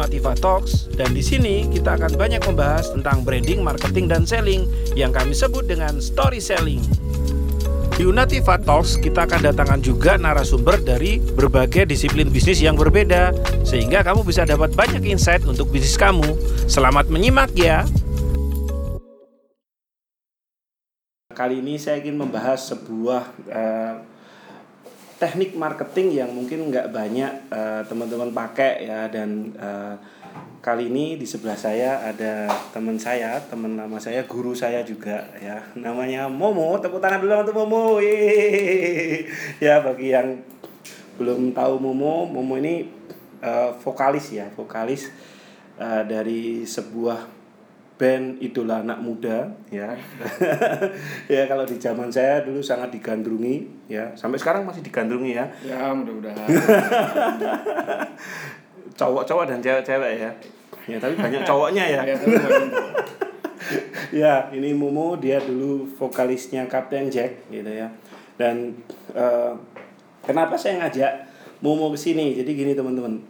Unativa Talks dan di sini kita akan banyak membahas tentang branding, marketing dan selling yang kami sebut dengan story selling. Di Unativa Talks kita akan datangkan juga narasumber dari berbagai disiplin bisnis yang berbeda sehingga kamu bisa dapat banyak insight untuk bisnis kamu. Selamat menyimak ya. Kali ini saya ingin membahas sebuah uh, teknik marketing yang mungkin nggak banyak uh, teman-teman pakai ya. Dan uh, kali ini di sebelah saya ada teman saya teman nama saya guru saya juga ya. Namanya Momo tepuk tangan dulu untuk Momo. Ya bagi yang belum tahu Momo Momo ini uh, vokalis ya. Vokalis uh, dari sebuah band idola anak muda ya. Ya kalau di zaman saya dulu sangat digandrungi ya. Sampai sekarang masih digandrungi ya. Ya mudah-mudahan. Cowok-cowok dan cewek-cewek ya. Ya tapi banyak cowoknya ya. Ya, ya ini Momo dia dulu vokalisnya Captain Jack gitu ya. Dan uh, kenapa saya ngajak Momo ke sini? Jadi gini teman-teman.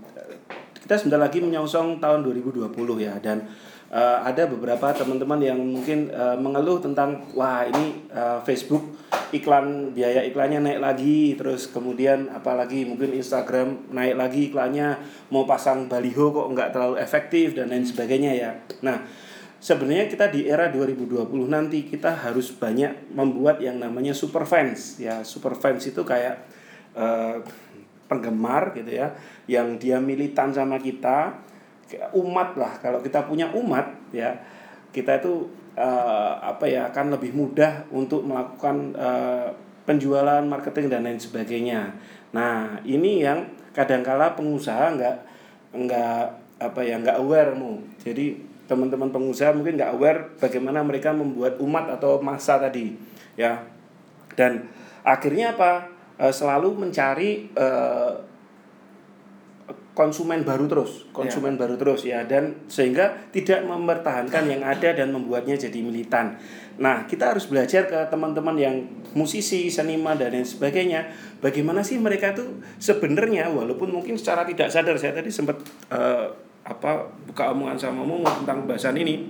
Kita sebentar lagi menyongsong tahun 2020 ya. Dan uh, ada beberapa teman-teman yang mungkin uh, mengeluh tentang wah ini uh, Facebook iklan biaya iklannya naik lagi terus kemudian apalagi mungkin Instagram naik lagi iklannya mau pasang baliho kok nggak terlalu efektif dan lain sebagainya ya. Nah sebenarnya kita di era 2020 nanti kita harus banyak membuat yang namanya super fans ya. Super fans itu kayak uh, penggemar gitu ya yang dia militan sama kita umat lah. Kalau kita punya umat ya kita itu uh, apa ya akan lebih mudah untuk melakukan uh, penjualan marketing dan lain sebagainya. Nah ini yang kadangkala pengusaha nggak nggak apa ya nggak aware mu jadi teman-teman pengusaha mungkin nggak aware bagaimana mereka membuat umat atau masa tadi ya. Dan akhirnya apa? Uh, selalu mencari konsumen baru terus, konsumen yeah. baru terus ya dan sehingga tidak mempertahankan yang ada dan membuatnya jadi militan. Nah, kita harus belajar ke teman-teman yang musisi, seniman dan lain sebagainya, bagaimana sih mereka tuh sebenarnya walaupun mungkin secara tidak sadar saya tadi sempat uh, apa buka omongan sama Momo tentang bahasan ini.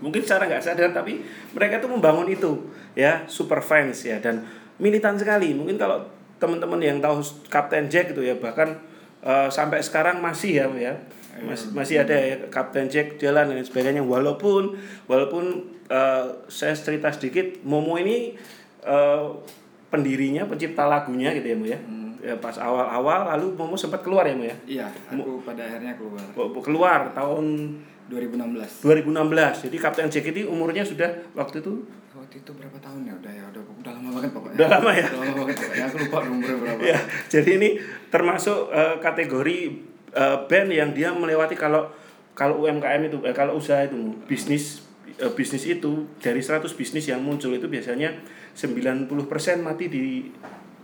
Mungkin secara nggak sadar tapi mereka tuh membangun itu ya, super fans ya dan militan sekali. Mungkin kalau teman-teman yang tahu Captain Jack itu ya bahkan uh, sampai sekarang masih ya ya. Masih masih ada ya Kapten Jack jalan dan sebagainya. Walaupun walaupun uh, saya cerita sedikit Momo ini uh, pendirinya pencipta lagunya gitu ya Bu ya. Hmm. ya pas awal-awal lalu Momo sempat keluar ya Bu ya? Iya aku pada akhirnya keluar. Keluar tahun 2016 2016 jadi Kapten Jack ini umurnya sudah waktu itu waktu itu berapa tahun ya? Udah ya udah udah lama banget pokoknya. Udah lama ya? Udah lama banget ya aku lupa umur berapa. Ya jadi ini termasuk uh, kategori uh, band yang dia melewati kalau kalau UMKM itu eh, kalau usaha itu bisnis uh, bisnis itu dari 100 bisnis yang muncul itu biasanya 90% mati di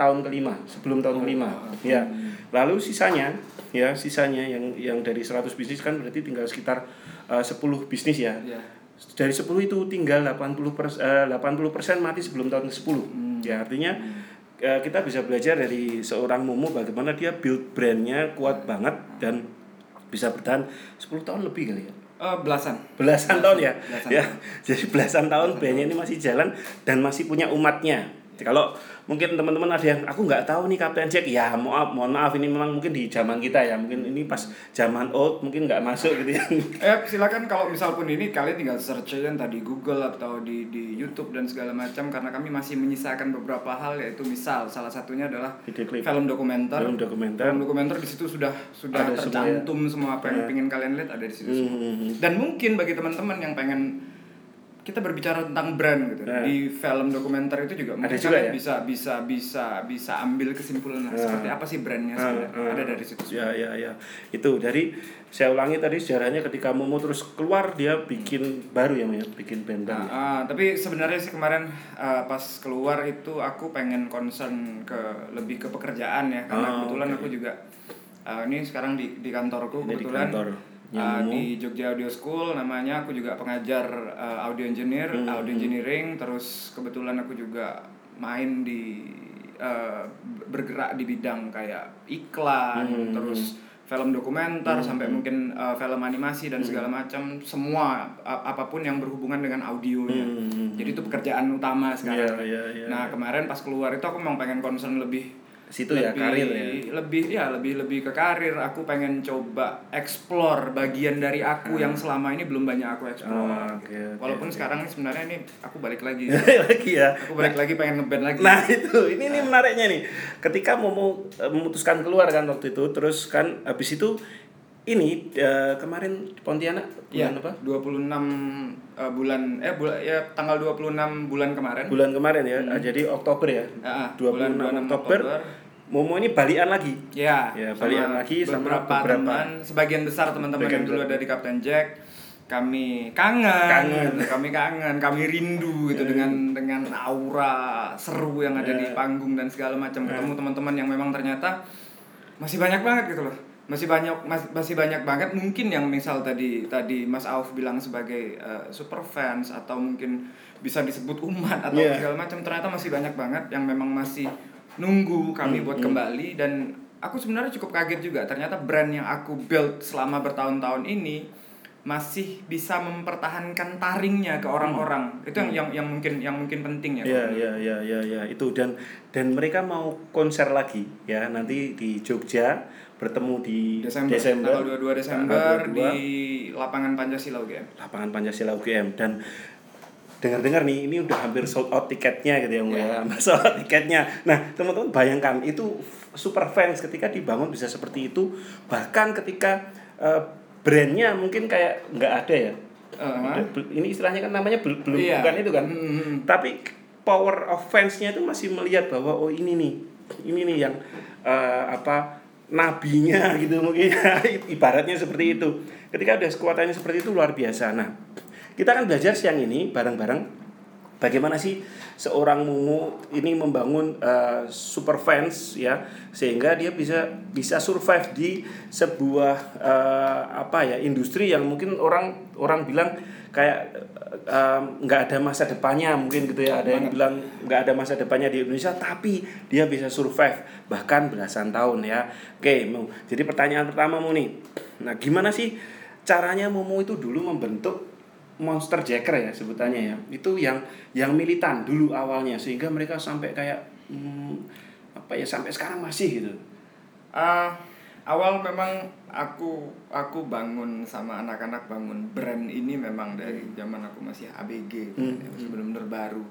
tahun kelima sebelum tahun kelima. oh, ya lalu sisanya ya sisanya yang yang dari 100 bisnis kan berarti tinggal sekitar uh, 10 bisnis ya, ya dari 10 itu tinggal 80 persen, uh, 80 persen mati sebelum tahun ke 10 hmm. ya artinya hmm. uh, kita bisa belajar dari seorang Momo bagaimana dia build brandnya kuat banget dan bisa bertahan 10 tahun lebih kali ya. Uh, belasan. Belasan, tahun ya. Belasan. Ya jadi belasan tahun brandnya ini masih jalan dan masih punya umatnya kalau mungkin teman-teman ada yang aku nggak tahu nih Kapten Jack. Ya maaf mohon maaf ini memang mungkin di zaman kita ya. Mungkin ini pas zaman old mungkin nggak masuk gitu ya. Eh silakan kalau misal pun ini kalian tinggal search aja tadi Google atau di di YouTube dan segala macam karena kami masih menyisakan beberapa hal yaitu misal salah satunya adalah film dokumenter. Film dokumenter. Film dokumenter di situ sudah sudah ada tercantum semua, semua apa yang ya. ingin kalian lihat ada di situ semua. mm -hmm. dan mungkin bagi teman-teman yang pengen kita berbicara tentang brand gitu. Nah. di film dokumenter itu juga ada juga ya? bisa bisa bisa bisa ambil kesimpulan nah. seperti apa sih brandnya sebenarnya. nah. ada dari situ ya ya ya. Itu. Dari saya ulangi tadi sejarahnya ketika Momo terus keluar dia bikin baru ya ya bikin band nah, uh, tapi sebenarnya sih kemarin uh, pas keluar itu aku pengen concern ke lebih ke pekerjaan ya. Karena oh, kebetulan okay. aku juga uh, ini sekarang di di kantorku kebetulan di kantor uh, di Jogja Audio School namanya aku juga pengajar uh, audio engineer hmm. audio engineering terus kebetulan aku juga main di uh, bergerak di bidang kayak iklan hmm. terus film dokumenter hmm. sampai mungkin uh, film animasi dan hmm. segala macam semua apa pun yang berhubungan dengan audionya hmm. jadi itu pekerjaan utama sekarang yeah, yeah, yeah, nah yeah. kemarin pas keluar itu aku memang pengen concern lebih situ ya, lebih, ya karir ya? lebih ya lebih lebih ke karir. Aku pengen coba explore bagian dari aku hmm. yang selama ini belum banyak aku explore. Oh, okay, okay, walaupun okay. sekarang sebenarnya ini aku balik lagi. Lagi ya? Aku balik nah, lagi pengen ngeband lagi. Nah itu. Ini ini menariknya nih. Ketika mau eh, memutuskan keluar kan waktu itu terus kan habis itu ini uh, kemarin Pontianak bulan ya, apa? 26 uh, bulan eh bulan ya tanggal 26 bulan kemarin. Bulan kemarin ya. Hmm. Jadi Oktober ya. Uh, 26 bulan, Oktober. Oktober Momo ini balian lagi. Ya. Ya, balian lagi sama beberapa, beberapa teman, sebagian besar teman-teman yang dulu ada di Kapten Jack. Kami kangen, kangen. kami kangen, kami rindu gitu yeah. dengan dengan aura seru yang ada yeah. di panggung dan segala macam. Ketemu yeah. teman-teman yang memang ternyata masih banyak banget gitu loh masih banyak mas, masih banyak banget mungkin yang misal tadi tadi Mas Auf bilang sebagai uh, super fans atau mungkin bisa disebut umat atau yeah. segala macam ternyata masih banyak banget yang memang masih nunggu kami hmm, buat hmm. kembali dan aku sebenarnya cukup kaget juga ternyata brand yang aku build selama bertahun-tahun ini masih bisa mempertahankan taringnya ke orang-orang hmm. itu yang hmm. yang yang mungkin yang mungkin penting ya ya ya ya ya ya itu dan dan mereka mau konser lagi ya nanti di Jogja bertemu di Desember, Desember. tanggal 22 Desember 22, di lapangan Pancasila UGM lapangan Pancasila UGM dan dengar-dengar nih ini udah hampir sold out tiketnya gitu ya yeah. ya. Sold out tiketnya. Nah teman-teman bayangkan itu super fans ketika dibangun bisa seperti itu. Bahkan ketika uh, brandnya mungkin kayak nggak ada ya. Uh-huh. ini istilahnya kan namanya belum yeah. bukan itu kan? Mm-hmm. tapi power of fansnya itu masih melihat bahwa oh ini nih. Ini nih yang uh, apa nabinya gitu mungkin. Ibaratnya seperti itu. Ketika ada kekuatannya seperti itu luar biasa. Nah kita akan belajar siang ini bareng-bareng bagaimana sih seorang Mumu ini membangun uh, super fans ya sehingga dia bisa bisa survive di sebuah uh, apa ya industri yang mungkin orang orang bilang kayak nggak uh, ada masa depannya mungkin gitu ya. Ada yang bilang nggak ada masa depannya di Indonesia tapi dia bisa survive bahkan belasan tahun ya. Oke mau jadi pertanyaan pertama mu nih. Nah gimana sih caranya Mumu itu dulu membentuk monster jacker ya sebutannya ya? Itu yang yang militan dulu awalnya sehingga mereka sampai kayak hmm, apa ya sampai sekarang masih gitu. Uh, awal memang aku aku bangun sama anak-anak bangun brand ini memang dari zaman aku masih ABG hmm. ya, masih benar-benar baru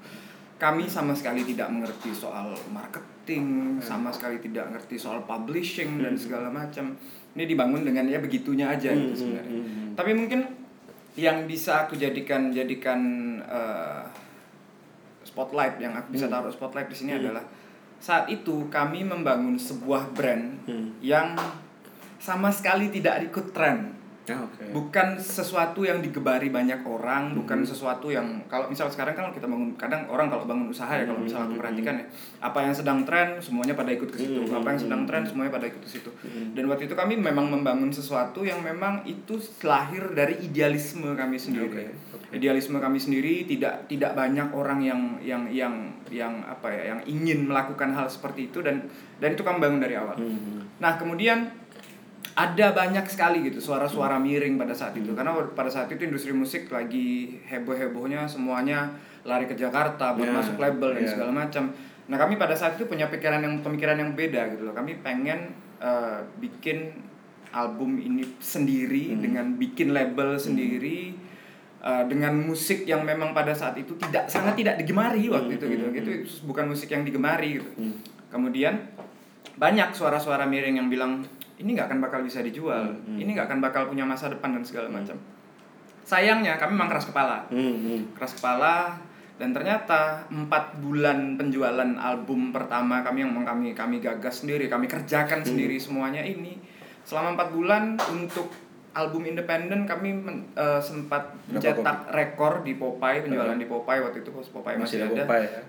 kami sama sekali tidak mengerti soal marketing hmm. sama sekali tidak mengerti soal publishing hmm. dan segala macam ini dibangun dengan ya begitunya aja gitu hmm. gitu sebenarnya hmm. hmm. tapi mungkin yang bisa aku jadikan jadikan uh, spotlight yang aku bisa hmm. taruh spotlight di sini hmm. adalah saat itu kami membangun sebuah brand hmm. yang sama sekali tidak ikut tren Ah, okay. Bukan sesuatu yang digebari banyak orang, mm-hmm. bukan sesuatu yang kalau misal sekarang kan kita bangun kadang orang kalau bangun usaha ya kalau misalnya aku perhatikan ya, apa yang sedang tren semuanya pada ikut ke situ, mm-hmm. apa yang sedang tren semuanya pada ikut ke situ. Mm-hmm. Dan waktu itu kami memang membangun sesuatu yang memang itu lahir dari idealisme kami sendiri. Okay. Okay. Idealisme kami sendiri tidak tidak banyak orang yang yang yang yang apa ya, yang ingin melakukan hal seperti itu dan dan itu kami bangun dari awal. Mm-hmm. Nah, kemudian ada banyak sekali gitu suara-suara miring pada saat itu karena pada saat itu industri musik lagi heboh-hebohnya semuanya lari ke Jakarta buat yeah. masuk label dan yeah. segala macam. Nah kami pada saat itu punya pikiran yang pemikiran yang beda gitu loh. Kami pengen uh, bikin album ini sendiri hmm. dengan bikin label hmm. sendiri uh, dengan musik yang memang pada saat itu tidak sangat tidak digemari waktu hmm. itu gitu. Hmm. Itu bukan musik yang digemari gitu. Hmm. Kemudian banyak suara-suara miring yang bilang ini nggak akan bakal bisa dijual hmm, hmm. ini nggak akan bakal punya masa depan dan segala macam sayangnya kami memang keras kepala hmm, hmm. keras kepala dan ternyata empat bulan penjualan album pertama kami yang kami kami gagas sendiri kami kerjakan hmm. sendiri semuanya ini selama empat bulan untuk album independen kami men, uh, sempat mencetak rekor di Popeye penjualan di Popeye waktu itu Popeye masih, masih ada. Popeye, ya?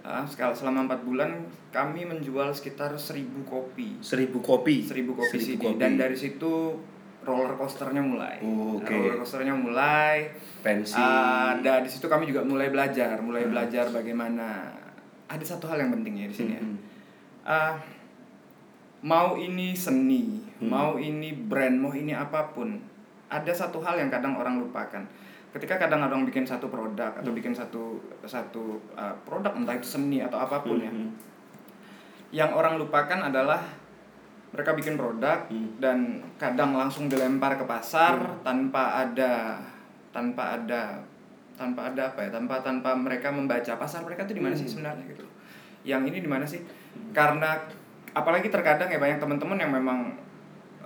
uh, selama empat bulan kami menjual sekitar seribu kopi. Seribu kopi. Seribu kopi seribu CD kopi. dan dari situ roller coasternya mulai. Oh, okay. Roller coasternya mulai. Pensi. Uh, dan di situ kami juga mulai belajar, mulai hmm. belajar bagaimana. Ada satu hal yang penting ya di sini ya. hmm. ya. Uh, mau ini seni hmm. mau ini brand mau ini apa pun ada satu hal yang kadang orang lupakan ketika kadang orang bikin satu produk atau hmm. bikin satu satu uh, produk entah itu seni atau apa pun ya. hmm. ya yang orang lupakan adalah mereka bikin produk hmm. dan kadang langsung dilempar ke pasar hmm. tanpa ada tanpa ada tanpa ada apa ya tanpa tanpa mereka membaca pasar mereka itu di mana hmm. sih sebenarnya gitu yang ini di mana sih hmm. karena apalagi terkadang ya banyak teman-teman yang memang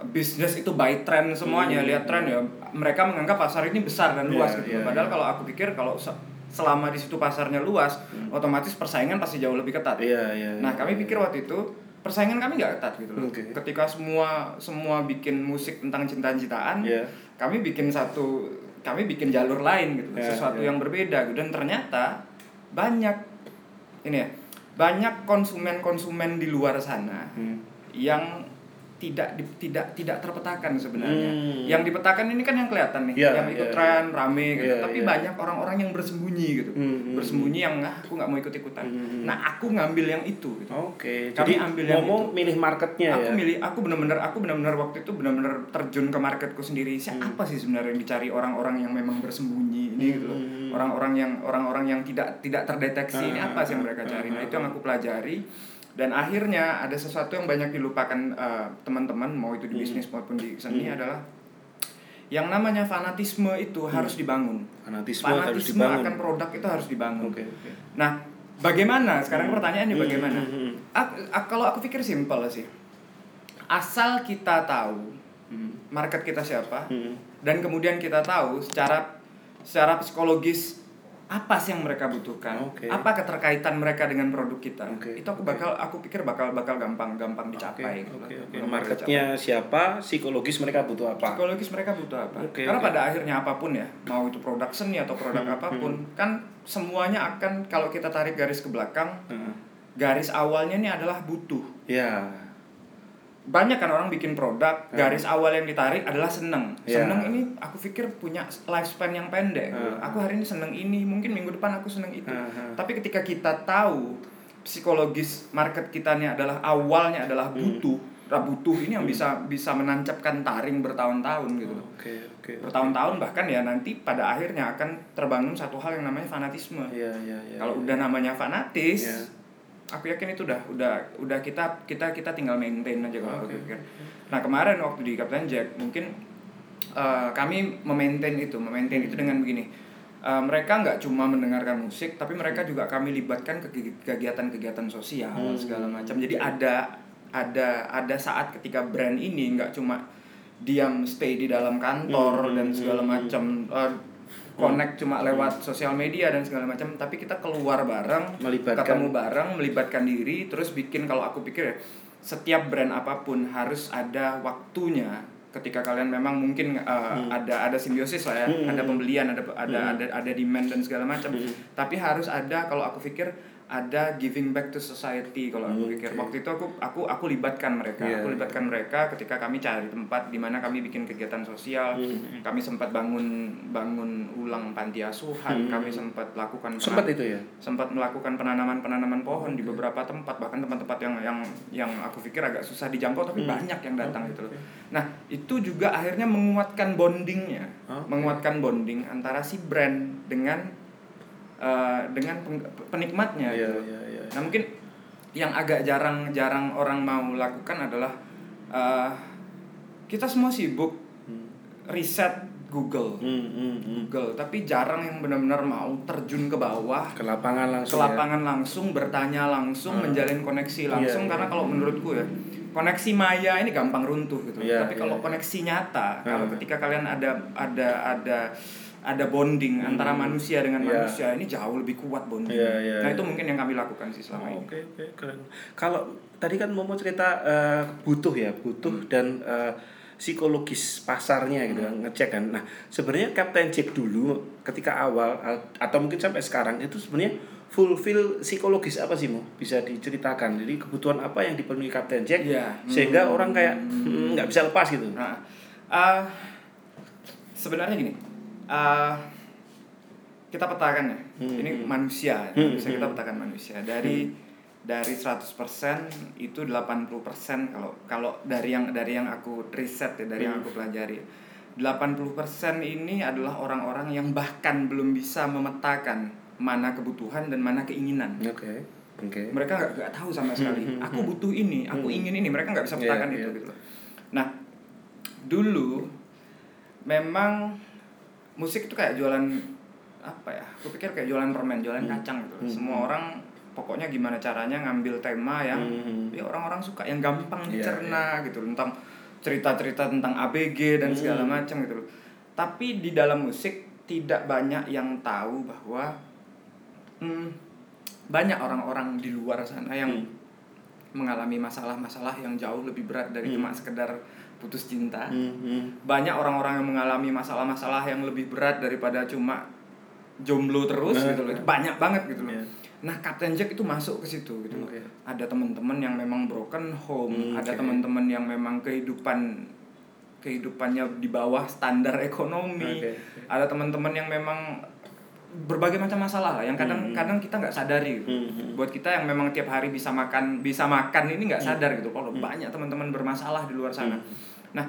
bisnis itu by trend semuanya hmm. lihat tren ya mereka menganggap pasar ini besar dan luas yeah, gitu yeah, padahal yeah. kalau aku pikir kalau selama di situ pasarnya luas hmm. otomatis persaingan pasti jauh lebih ketat yeah, yeah, nah yeah, kami yeah. pikir waktu itu persaingan kami nggak ketat gitu loh. Okay. Ketika semua semua bikin musik tentang cinta-cintaan, yeah. kami bikin satu kami bikin jalur lain gitu, yeah, sesuatu yeah. yang berbeda gitu. Dan ternyata banyak ini ya, banyak konsumen-konsumen di luar sana hmm. yang tidak di, tidak tidak terpetakan sebenarnya. Hmm. Yang dipetakan ini kan yang kelihatan nih, yeah, yang ikut yeah, tren yeah. rame gitu. Yeah, Tapi yeah. banyak orang-orang yang bersembunyi gitu, hmm, hmm bersembunyi yang ah, aku nggak mau ikut ikutan. Hmm, hmm. Nah aku ngambil yang itu. Gitu. Oke. Okay. Jadi ambil yang itu. milih marketnya aku ya. milih, aku benar-benar aku benar-benar waktu itu benar-benar terjun ke marketku sendiri. Siapa hmm. apa sih sebenarnya yang dicari orang-orang yang memang bersembunyi ini gitu loh. Hmm. Orang-orang yang orang-orang yang tidak tidak terdeteksi ah, ini apa sih yang mereka cari. Nah itu yang aku pelajari dan akhirnya ada sesuatu yang banyak dilupakan uh, teman-teman mau itu di hmm. bisnis maupun di seni hmm. adalah yang namanya fanatisme itu hmm. harus dibangun fanatisme, fanatisme harus dibangun. akan produk itu harus dibangun okay, okay. nah bagaimana sekarang hmm. pertanyaannya hmm, bagaimana hmm. hmm. Aku, aku, kalau aku pikir simpel sih asal kita tahu hmm. market kita siapa hmm. dan kemudian kita tahu secara secara psikologis apa sih yang mereka butuhkan okay. apa keterkaitan mereka dengan produk kita okay. itu aku bakal aku pikir bakal bakal gampang gampang dicapai okay. okay. okay. marketnya siapa psikologis mereka butuh apa psikologis mereka butuh apa okay. karena okay. pada akhirnya apa pun ya mau itu produk seni atau produk hmm. apa pun hmm. kan semuanya akan kalau kita tarik garis ke belakang hmm. garis awalnya ini adalah butuh ya banyak kan orang bikin produk hmm. garis awal yang ditarik adalah seneng yeah. seneng ini aku pikir punya lifespan yang pendek hmm. aku hari ini seneng ini mungkin minggu depan aku seneng itu hmm. tapi ketika kita tahu psikologis market kita ini adalah awalnya adalah butuh hmm. butuh ini yang hmm. bisa bisa menancapkan taring bertahun-tahun gitu okay, okay, bertahun-tahun bahkan ya nanti pada akhirnya akan terbangun satu hal yang namanya fanatisme yeah, yeah, yeah, kalau yeah. udah namanya fanatis yeah aku yakin itu udah udah udah kita kita kita tinggal maintain aja kalau okay. aku pikir. Nah kemarin waktu di Captain Jack mungkin uh, kami memaintain itu, memaintain itu dengan begini. Uh, mereka nggak cuma mendengarkan musik, tapi mereka juga kami libatkan ke kegiatan-kegiatan sosial hmm. segala macam. Jadi ada ada ada saat ketika brand ini nggak cuma diam stay di dalam kantor hmm. dan segala hmm. macam uh, connect cuma lewat sosial media dan segala macam tapi kita keluar bareng melibatkan. ketemu bareng melibatkan diri terus bikin kalau aku pikir ya setiap brand apa pun harus ada waktunya ketika kalian memang mungkin uh, hmm. ada ada simbiosis lah ya hmm. ada pembelian ada ada hmm. ada ada demand dan segala macam hmm. tapi harus ada kalau aku pikir ada giving back to society kalau aku pikir waktu itu aku aku aku libatkan mereka yeah. aku libatkan mereka ketika kami cari tempat di mana kami bikin kegiatan sosial mm. kami sempat bangun bangun ulang panti asuhan mm. kami sempat lakukan sempat itu ya sempat melakukan penanaman penanaman pohon okay. di beberapa tempat bahkan tempat-tempat yang yang yang aku pikir agak susah dijangkau tapi mm. banyak yang datang okay. gitu loh nah itu juga akhirnya menguatkan bondingnya okay. menguatkan bonding antara si brand dengan uh, dengan penikmatnya yeah, gitu. Yeah, yeah. Nah mungkin yang agak jarang-jarang orang mau lakukan adalah uh, kita semua sibuk hmm. riset Google, hmm, hmm, hmm. Google, tapi jarang yang benar-benar mau terjun ke bawah, ke lapangan langsung, ke lapangan ya? langsung, bertanya langsung, hmm. menjalin koneksi iya, langsung. Yeah, karena yeah. kalau menurutku ya, koneksi maya ini gampang runtuh gitu. Yeah, tapi yeah. kalau koneksi nyata, hmm. kalau ketika kalian ada ada ada ada bonding hmm. antara manusia dengan yeah. manusia ini jauh lebih kuat bonding. Yeah, yeah, nah itu mungkin yang kami lakukan sih selama oh, ini. Oke okay, oke okay, keren. Kalau tadi kan mau cerita uh, butuh ya butuh hmm. dan uh, psikologis pasarnya gitu kan hmm. ngecek kan. Nah sebenarnya Captain Jack dulu ketika awal atau mungkin sampai sekarang itu sebenarnya fulfill psikologis apa sih mau bisa diceritakan. Jadi kebutuhan apa yang dipenuhi Captain Jack yeah. sehingga hmm. orang kayak hmm, nggak hmm, bisa lepas gitu. Nah, uh, sebenarnya gini uh, kita petakan ya hmm. ini manusia hmm. bisa kita hmm. petakan manusia dari hmm. dari 100% itu 80% kalau kalau dari yang dari yang aku riset ya dari hmm. yang aku pelajari 80% ini adalah orang-orang yang bahkan belum bisa memetakan mana kebutuhan dan mana keinginan. Oke. Okay. Okay. Mereka nggak tahu sama sekali. Hmm, hmm, aku butuh ini, aku ingin ini. Mereka nggak bisa metakan yeah, itu yeah. gitu. Nah, dulu memang musik itu kayak jualan apa ya? Aku pikir kayak jualan permen, jualan hmm. kacang gitu. Hmm. Semua orang pokoknya gimana caranya ngambil tema yang hmm. ya orang-orang suka yang gampang iya, dicerna yeah, yeah. gitu tentang cerita-cerita tentang ABG dan segala hmm. macam gitu Tapi di dalam musik tidak banyak yang tahu bahwa hmm, banyak orang-orang di luar sana yang hmm. mengalami masalah-masalah yang jauh lebih berat dari hmm. cuma sekedar putus cinta. Hmm. Hmm. Banyak orang-orang yang mengalami masalah-masalah yang lebih berat daripada cuma jomblo terus nah, gitu loh. Banyak banget gitu loh. Yeah Nah, Captain Jack itu masuk ke situ gitu loh. Okay. Ada teman-teman yang memang broken home, hmm, ada teman-teman yang memang kehidupan kehidupannya di bawah standar ekonomi. Okay. Ada teman-teman yang memang berbagai macam masalah lah yang kadang-kadang hmm. kita nggak sadari gitu. Hmm, hmm. Buat kita yang memang tiap hari bisa makan bisa makan ini nggak hmm. sadar gitu. Kalau hmm. banyak teman-teman bermasalah di luar sana. Hmm. Nah,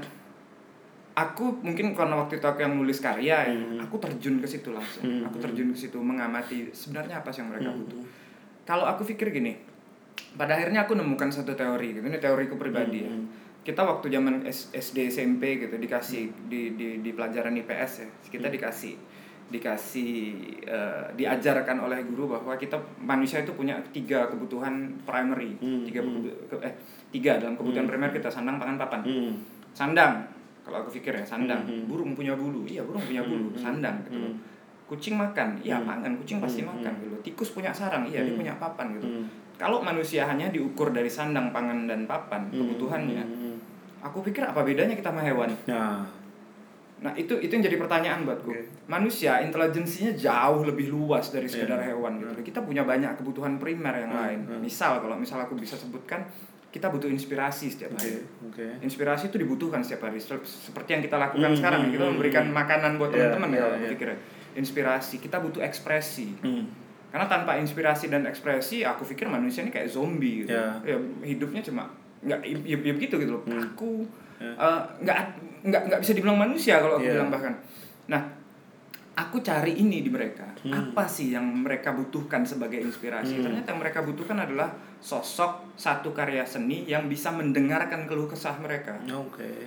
aku mungkin karena waktu itu aku yang nulis karya ya hmm. aku terjun ke situ langsung hmm. aku terjun ke situ mengamati sebenarnya apa sih yang mereka hmm. butuh kalau aku pikir gini pada akhirnya aku nemukan satu teori gitu ini teoriku pribadi ya. hmm. ya kita waktu zaman SD SMP gitu dikasih di di di pelajaran IPS ya kita hmm. dikasih dikasih uh, diajarkan oleh guru bahwa kita manusia itu punya tiga kebutuhan primary hmm. tiga ke, eh tiga dalam kebutuhan hmm. primer kita sandang pangan papan hmm. sandang kalau aku pikir ya sandang mm -hmm. burung punya bulu iya burung punya bulu mm -hmm. sandang gitu mm -hmm. kucing makan iya mm -hmm. makan kucing pasti mm -hmm. makan gitu tikus punya sarang iya mm -hmm. dia punya papan gitu mm -hmm. kalau manusia hanya diukur dari sandang pangan dan papan -hmm. kebutuhannya mm -hmm. aku pikir apa bedanya kita sama hewan nah Nah itu itu yang jadi pertanyaan buatku. Okay. Manusia intelijensinya jauh lebih luas dari sekedar yeah. hewan gitu. Yeah. Kita punya banyak kebutuhan primer yang yeah. lain. Yeah. Misal kalau misal aku bisa sebutkan kita butuh inspirasi setiap hari. Okay. Okay. Inspirasi itu dibutuhkan setiap hari. Seperti yang kita lakukan hmm, sekarang, hmm, kita hmm, memberikan hmm. makanan buat iya, teman-teman yeah, ya, yeah, Inspirasi, kita butuh ekspresi. Hmm. Karena tanpa inspirasi dan ekspresi, aku pikir manusia ini kayak zombie gitu. Yeah. Ya, hidupnya cuma nggak ya, ya begitu gitu loh. Hmm. Aku yeah. uh, nggak nggak bisa dibilang manusia kalau aku yeah. bilang bahkan. Nah, aku cari ini di mereka. Hmm. Apa sih yang mereka butuhkan sebagai inspirasi? Hmm. Ternyata yang mereka butuhkan adalah sosok satu karya seni yang bisa mendengarkan keluh kesah mereka. Oke. Okay.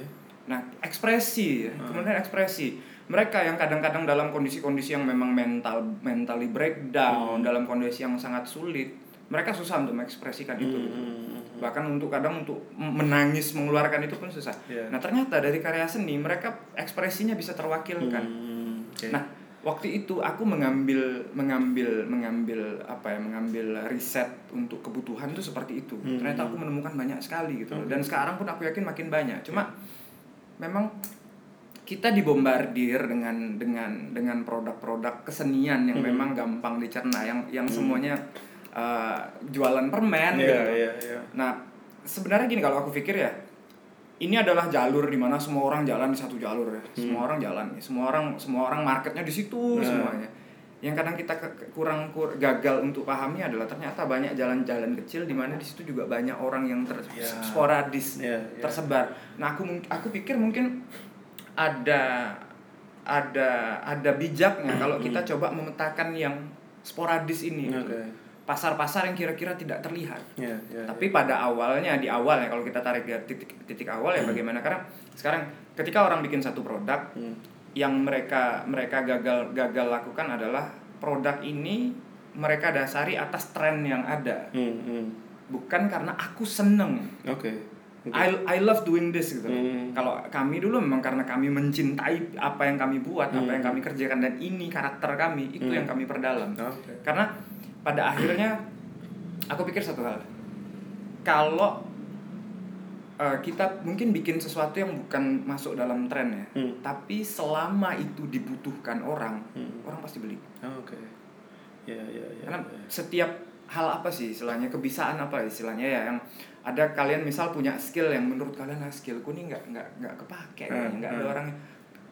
Nah, ekspresi, hmm. kemudian ekspresi. Mereka yang kadang-kadang dalam kondisi-kondisi yang memang mental mentally breakdown, hmm. dalam kondisi yang sangat sulit, mereka susah untuk mengekspresikan itu. Hmm. Gitu. Bahkan untuk kadang untuk menangis mengeluarkan itu pun susah. Yeah. Nah, ternyata dari karya seni mereka ekspresinya bisa terwakilkan. Hmm. Okay. Nah, waktu itu aku mengambil mengambil mengambil apa ya mengambil riset untuk kebutuhan itu seperti itu hmm. ternyata aku menemukan banyak sekali gitu hmm. dan sekarang pun aku yakin makin banyak cuma memang kita dibombardir dengan dengan dengan produk-produk kesenian yang hmm. memang gampang dicerna yang yang hmm. semuanya uh, jualan permen yeah, gitu yeah, yeah. nah sebenarnya gini kalau aku pikir ya ini adalah jalur di mana semua orang jalan di satu jalur ya. Hmm. Semua orang jalan ya. Semua orang semua orang marketnya di situ nah. semuanya. Yang kadang kita ke, kurang kur, gagal untuk pahami adalah ternyata banyak jalan-jalan kecil di mana di situ juga banyak orang yang ter, yeah. sporadis yeah, yeah. tersebar. Nah, aku aku pikir mungkin ada ada ada bijaknya kalau kita hmm. coba memetakan yang sporadis ini. Okay pasar-pasar yang kira-kira tidak terlihat. Yeah, yeah, Tapi yeah. pada awalnya di awal ya kalau kita tarik dari titik titik awal ya hmm. bagaimana karena sekarang ketika orang bikin satu produk hmm. yang mereka mereka gagal gagal lakukan adalah produk ini mereka dasari atas tren yang ada. Hmm, hmm. Bukan karena aku seneng. Oke. Okay. Okay. I I love doing this gitu. Hmm. Kalau kami dulu memang karena kami mencintai apa yang kami buat, hmm. apa yang kami kerjakan dan ini karakter kami, itu hmm. yang kami perdalam. Okay. Karena pada akhirnya aku pikir satu hal kalau uh, kita mungkin bikin sesuatu yang bukan masuk dalam tren ya hmm. tapi selama itu dibutuhkan orang hmm. orang pasti beli oh, oke okay. ya ya ya karena ya. setiap hal apa sih istilahnya kebisaan apa istilahnya ya yang ada kalian misal punya skill yang menurut kalian lah skillku nih nggak nggak nggak kepake hmm. nggak hmm. ada orang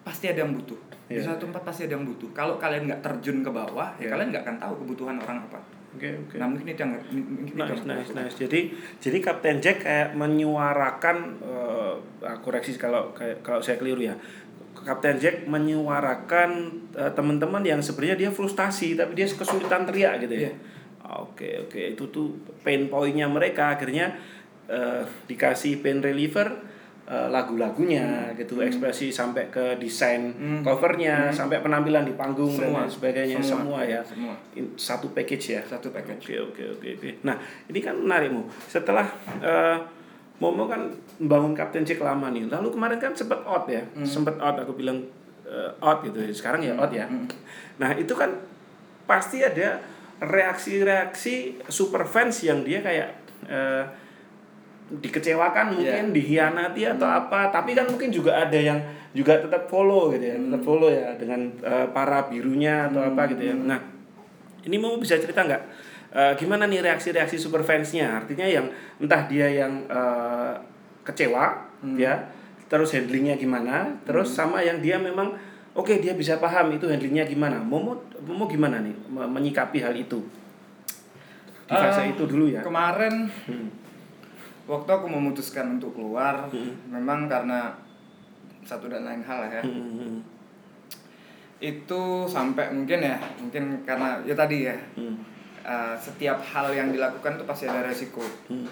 pasti ada yang butuh yeah. di iya. suatu tempat pasti ada yang butuh kalau kalian nggak terjun ke bawah yeah. ya iya. kalian nggak akan tahu kebutuhan orang apa Oke, okay, oke. Okay. Nah, mungkin itu yang mungkin nice, nice, nice. Jadi jadi Kapten Jack kayak menyuarakan uh, koreksi kalau kayak kalau saya keliru ya. Kapten Jack menyuarakan uh, teman-teman yang sebenarnya dia frustasi tapi dia kesulitan teriak gitu ya. Yeah. Oke, oke. Itu tuh pain pointnya mereka akhirnya uh, dikasih pain reliever uh, lagu-lagunya hmm. gitu hmm. ekspresi sampai ke desain hmm. covernya hmm. sampai penampilan di panggung semua. dan sebagainya semua, semua ya semua. satu package ya satu package oke oke oke oke nah ini kan menarikmu setelah uh, Momo kan membangun Captain Jack lama nih lalu kemarin kan sempat out ya hmm. sempat out aku bilang uh, out gitu sekarang ya out ya hmm. nah itu kan pasti ada reaksi-reaksi super fans yang dia kayak uh, dikecewakan mungkin yeah. dihianati atau hmm. apa tapi kan mungkin juga ada yang juga tetap follow gitu ya hmm. tetap follow ya dengan uh, para birunya atau hmm. apa gitu ya nah ini mau bisa cerita nggak uh, gimana nih reaksi-reaksi super fansnya artinya yang entah dia yang uh, kecewa hmm. ya terus handlingnya gimana terus hmm. sama yang dia memang oke okay, dia bisa paham itu handlingnya gimana mau mau gimana nih menyikapi hal itu di fase uh, itu dulu ya kemarin hmm waktu aku memutuskan untuk keluar hmm. memang karena satu dan lain hal ya hmm. itu sampai mungkin ya mungkin karena ya tadi ya hmm. uh, setiap hal yang dilakukan itu pasti ada resiko hmm.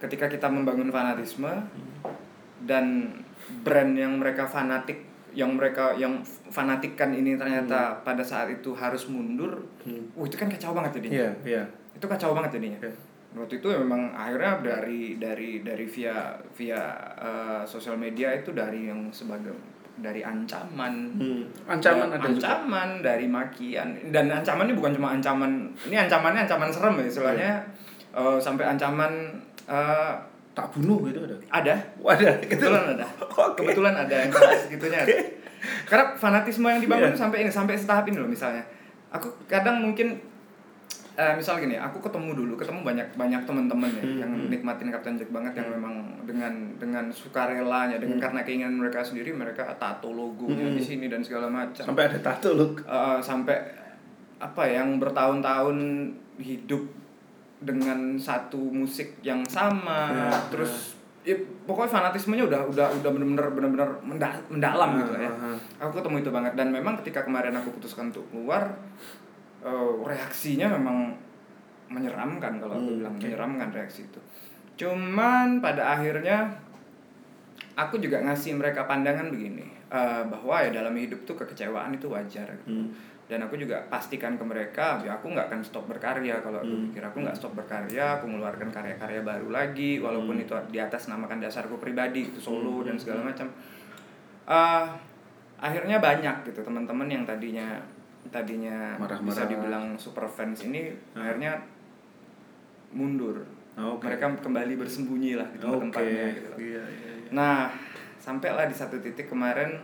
ketika kita membangun fanatisme hmm. dan brand yang mereka fanatik yang mereka yang fanatikkan ini ternyata hmm. pada saat itu harus mundur, hmm. uh, itu kan kacau banget jadinya. Yeah, yeah. Itu kacau banget jadinya. Yeah waktu itu memang akhirnya dari dari dari via via uh, sosial media itu dari yang sebagai dari ancaman hmm. ancaman ada ancaman juga. dari makian dan ancaman ini bukan cuma ancaman ini ancamannya ancaman serem ya soalnya yeah. uh, sampai ancaman uh, tak bunuh gitu ada ada oh, ada kebetulan ada okay. kebetulan ada yang segitunya okay. karena fanatisme yang dibangun yeah. sampai ini sampai setahap ini loh misalnya aku kadang mungkin uh, misal gini aku ketemu dulu ketemu banyak banyak teman-teman ya hmm, yang hmm. nikmatin Captain Jack banget yang hmm. memang dengan dengan sukarelanya dengan hmm. karena keinginan mereka sendiri mereka tato logonya hmm. di sini dan segala macam sampai ada tato loh uh, sampai apa yang bertahun-tahun hidup dengan satu musik yang sama ya, terus ya. ya pokoknya fanatismenya udah udah udah benar-benar benar-benar mendalam gitu ya aku ketemu itu banget dan memang ketika kemarin aku putuskan untuk keluar uh, reaksinya memang menyeramkan kalau aku hmm, bilang okay. menyeramkan reaksi itu cuman pada akhirnya aku juga ngasih mereka pandangan begini uh, bahwa ya dalam hidup tuh kekecewaan itu wajar gitu. hmm. dan aku juga pastikan ke mereka ya aku nggak akan stop berkarya kalau aku hmm. pikir aku nggak stop berkarya aku mengeluarkan karya-karya baru lagi walaupun hmm. itu di atas namakan dasarku pribadi itu solo hmm. dan segala macam uh, akhirnya banyak gitu teman-teman yang tadinya tadinya Marah-marah. bisa dibilang super fans ini hmm. akhirnya mundur. Oh, okay. Mereka kembali bersembunyi lah di tempat-tempatnya gitu. Iya, iya, iya. Nah, sampailah di satu titik kemarin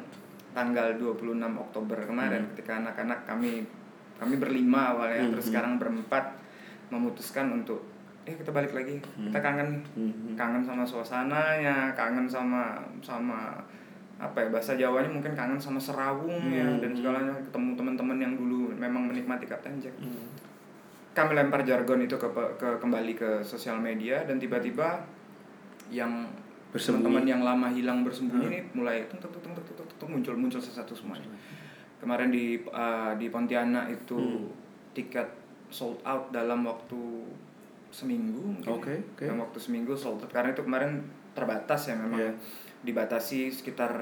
tanggal 26 Oktober kemarin hmm. ketika anak-anak kami kami berlima awalnya hmm. terus hmm. sekarang berempat memutuskan untuk eh kita balik lagi. Hmm. Kita kangen hmm. kangen sama suasananya, kangen sama sama apa ya bahasa Jawanya mungkin kangen sama serawung ya hmm. dan segalanya ketemu teman-teman yang dulu memang menikmati Kapten Jack. Hmm. Kami lempar jargon itu ke, ke kembali ke sosial media dan tiba-tiba yang teman-teman yang lama hilang bersembunyi hmm. ini mulai tung tung tung tung tung tung muncul muncul satu semuanya. Kemarin di uh, di Pontianak itu hmm. tiket sold out dalam waktu seminggu mungkin. Okay, okay. Dalam waktu seminggu sold out karena itu kemarin terbatas ya memang. Yeah dibatasi sekitar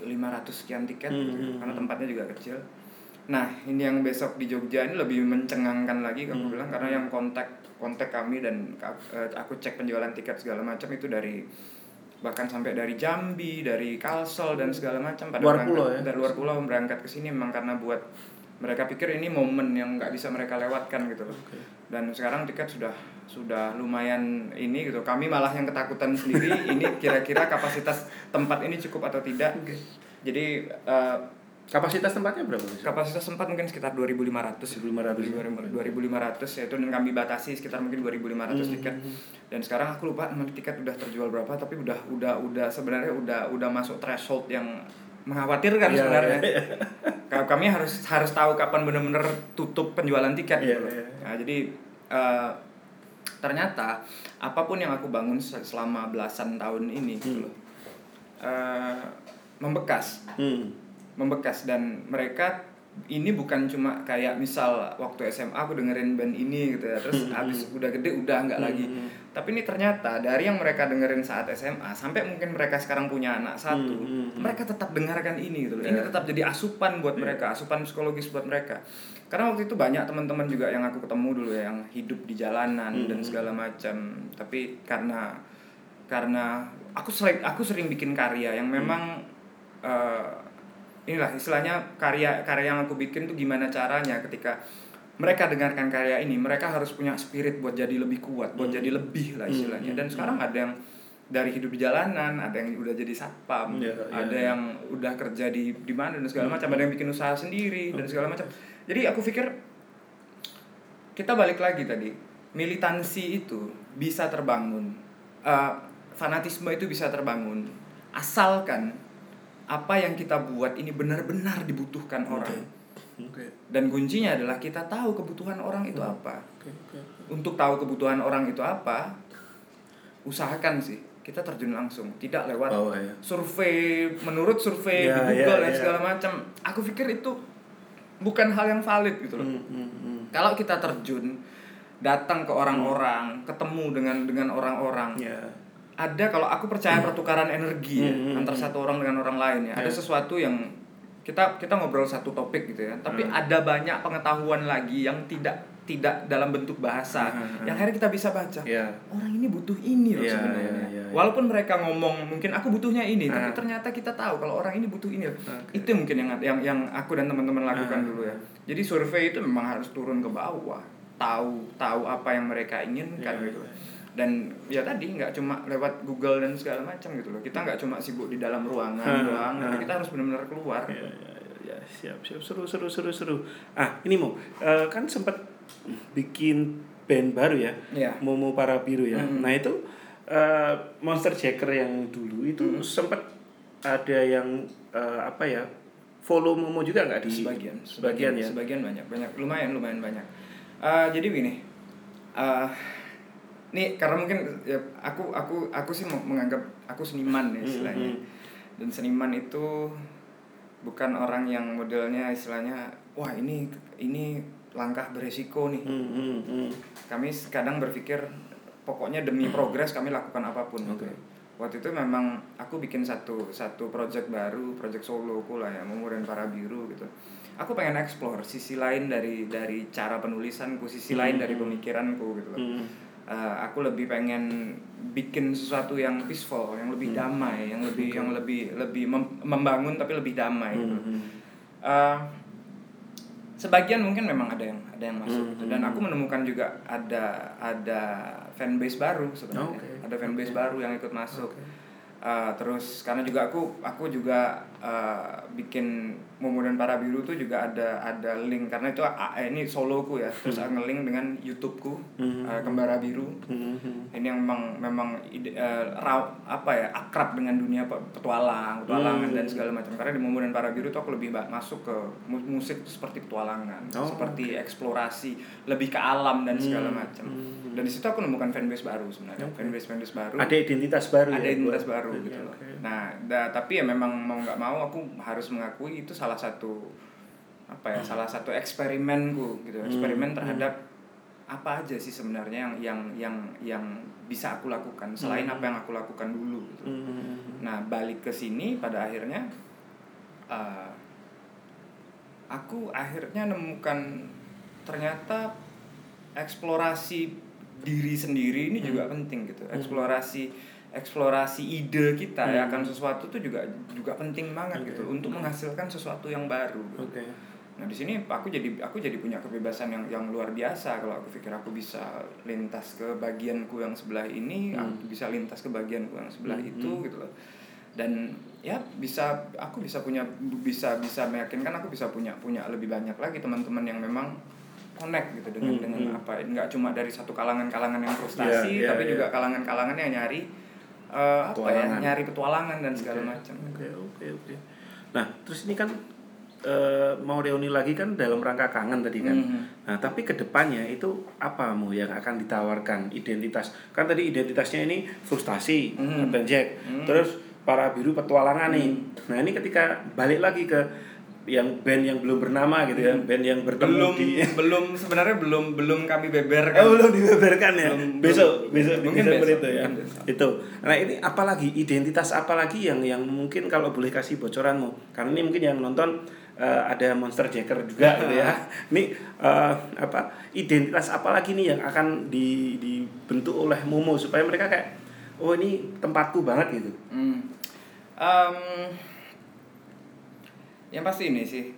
500 sekian tiket hmm, gitu, hmm, karena hmm. tempatnya juga kecil. Nah, ini yang besok di Jogja ini lebih mencengangkan lagi kamu hmm. bilang karena yang kontak kontak kami dan uh, aku cek penjualan tiket segala macam itu dari bahkan sampai dari Jambi, dari Kalsel dan segala macam pada luar pulau ya. dari luar pulau berangkat ke sini memang karena buat mereka pikir ini momen yang nggak bisa mereka lewatkan gitu loh. Okay. Dan sekarang tiket sudah sudah lumayan ini gitu. Kami malah yang ketakutan sendiri ini kira-kira kapasitas tempat ini cukup atau tidak. Okay. Jadi uh, kapasitas tempatnya berapa? Kapasitas tempat mungkin sekitar 2.500 2.500 2.500 yaitu dan kami batasi sekitar mungkin 2.500 mm -hmm. tiket. Dan sekarang aku lupa tiket udah terjual berapa tapi udah udah udah sebenarnya udah udah masuk threshold yang mengkhawatirkan yeah, sebenarnya. Yeah, yeah. kami harus harus tahu kapan benar-benar tutup penjualan tiket yeah, gitu. Yeah. Nah, jadi uh, ternyata apa pun yang aku bangun selama belasan tahun ini gitu hmm. gitu loh. Uh, membekas. Hmm. Membekas dan mereka ini bukan cuma kayak misal waktu SMA aku dengerin band ini gitu ya terus mm-hmm. habis udah gede udah nggak mm-hmm. lagi tapi ini ternyata dari yang mereka dengerin saat SMA sampai mungkin mereka sekarang punya anak satu mm-hmm. mereka tetap dengarkan ini gitu loh ini tetap jadi asupan buat yeah. mereka asupan psikologis buat mereka karena waktu itu banyak teman-teman juga yang aku ketemu dulu ya yang hidup di jalanan dan segala macam tapi karena karena aku sering aku sering bikin karya yang memang uh, inilah istilahnya karya karya yang aku bikin tuh gimana caranya ketika mereka dengarkan karya ini mereka harus punya spirit buat jadi lebih kuat buat hmm. jadi lebih lah istilahnya hmm. dan sekarang ada yang dari hidup di jalanan ada yang udah jadi satpam yeah, yeah, ada yeah. yang udah kerja di di mana dan segala hmm. macam ada yang bikin usaha sendiri dan segala macam jadi aku pikir kita balik lagi tadi militansi itu bisa terbangun uh, fanatisme itu bisa terbangun asalkan apa yang kita buat ini benar-benar dibutuhkan okay. orang. Okay. Dan kuncinya adalah kita tahu kebutuhan orang itu apa. Okay. Okay. Untuk tahu kebutuhan orang itu apa, usahakan sih kita terjun langsung, tidak lewat oh, iya. survei menurut survei yeah, di Google yeah, dan yeah. segala macam. Aku pikir itu bukan hal yang valid gitu loh. Mm, mm, mm. Kalau kita terjun datang ke orang-orang, mm. ketemu dengan dengan orang-orang. Yeah ada kalau aku percaya hmm. pertukaran energi ya hmm, hmm, antar satu orang dengan orang lain ya. Ada sesuatu yang kita kita ngobrol satu topik gitu ya. Tapi hmm. ada banyak pengetahuan lagi yang tidak tidak dalam bentuk bahasa hmm. yang akhirnya kita bisa baca. Yeah. Orang ini butuh ini loh yeah, sebenarnya. Yeah, yeah, yeah. Walaupun mereka ngomong mungkin aku butuhnya ini, hmm. tapi ternyata kita tahu kalau orang ini butuh ini. Okay. Itu mungkin yang yang yang aku dan teman-teman lakukan hmm. dulu ya. Jadi survei itu memang harus turun ke bawah, tahu tahu apa yang mereka inginkan yeah, gitu. Yeah dan ya tadi nggak cuma lewat Google dan segala macam gitu loh. Kita nggak cuma sibuk di dalam ruangan doang tapi kita harus benar-benar keluar. Ya, ya, ya, siap siap. Seru seru seru seru. Ah ini mau uh, kan sempat bikin band baru ya, ya. Momo para biru ya. Hmm. nah itu uh, Monster Jacker yang dulu itu hmm. sempat ada yang uh, apa ya follow Momo juga nggak di sebagian sebagian, sebagian ya? sebagian banyak banyak lumayan lumayan banyak. Uh, jadi begini uh, nih karena mungkin ya aku aku aku sih menganggap aku seniman ya istilahnya. mm-hmm. dan seniman itu bukan orang yang modelnya istilahnya wah ini ini langkah beresiko nih. Kami kadang berpikir pokoknya demi progres kami lakukan apa pun. Okay. waktu itu memang aku bikin satu satu project baru project soloku lah ya Mumur dan Para Biru gitu. Aku pengen explore sisi lain dari dari cara penulisanku sisi lain dari pemikiranku gitu loh uh, aku lebih pengen bikin sesuatu yang peaceful, yang lebih hmm. damai, yang lebih okay. yang lebih lebih mem membangun tapi lebih damai. Gitu. Hmm. Uh, sebagian mungkin memang ada yang ada yang masuk gitu. hmm. dan aku menemukan juga ada ada fanbase baru sebenarnya, okay. ada fanbase okay. baru yang ikut masuk. Okay uh, terus karena juga aku aku juga uh, bikin Momo dan Para Biru tuh juga ada ada link karena itu uh, ini soloku ya terus mm -hmm. ngeling dengan YouTubeku mm -hmm. uh, Kembara Biru mm -hmm. ini yang memang memang ide, uh, raw, apa ya akrab dengan dunia petualang petualangan mm -hmm. dan segala macam karena di Momo dan Para Biru tuh aku lebih masuk ke musik seperti petualangan oh, seperti okay. eksplorasi lebih ke alam dan segala macam mm -hmm. dan di situ aku nemukan fanbase baru sebenarnya okay. fanbase fanbase baru ada identitas baru ada ya, identitas baru gitu loh. Nah, da, tapi ya memang mau nggak mau aku harus mengakui itu salah satu apa ya, hmm. salah satu eksperimenku gitu. Eksperimen hmm. terhadap apa aja sih sebenarnya yang yang yang yang bisa aku lakukan selain hmm. apa yang aku lakukan dulu gitu. Hmm. Nah, balik ke sini pada akhirnya uh, aku akhirnya nemukan ternyata eksplorasi diri sendiri ini hmm. juga penting gitu. Hmm. Eksplorasi eksplorasi ide kita hmm. ya akan sesuatu tuh juga juga penting banget okay. gitu untuk menghasilkan sesuatu yang baru. Gitu. Okay. Nah di sini aku jadi aku jadi punya kebebasan yang yang luar biasa kalau aku pikir aku bisa lintas ke bagianku yang sebelah ini, hmm. aku bisa lintas ke bagianku yang sebelah hmm. itu gitu loh. Dan ya bisa aku bisa punya bisa bisa meyakinkan aku bisa punya punya lebih banyak lagi teman-teman yang memang connect gitu dengan hmm. dengan hmm. apa nggak cuma dari satu kalangan-kalangan yang frustasi yeah, yeah, tapi yeah. juga kalangan-kalangan yang nyari uh, apa ya nyari petualangan dan segala okay. macam. Oke okay, oke okay, oke. Okay. Nah terus ini kan uh, mau reuni lagi kan dalam rangka kangen tadi kan. Mm-hmm. Nah, tapi ke depannya itu apa mu yang akan ditawarkan identitas? Kan tadi identitasnya ini frustasi, mm-hmm. Jack. Mm-hmm. Terus para biru petualangan mm-hmm. nih. Nah, ini ketika balik lagi ke yang band yang belum bernama gitu ya band yang bertemu belum di belum sebenarnya belum belum kami beberkan. Oh, belum dibeberkan ya? Belum, besok besok mungkin besok itu ya. itu. Nah ini apalagi identitas apalagi yang yang mungkin kalau boleh kasih bocoranmu? Karena ini mungkin yang nonton uh, ada monster jacker juga gitu ya. Ini uh, apa identitas apalagi nih yang akan di, dibentuk oleh Momo supaya mereka kayak oh ini tempatku banget gitu. Hmm. um, yang pasti ini sih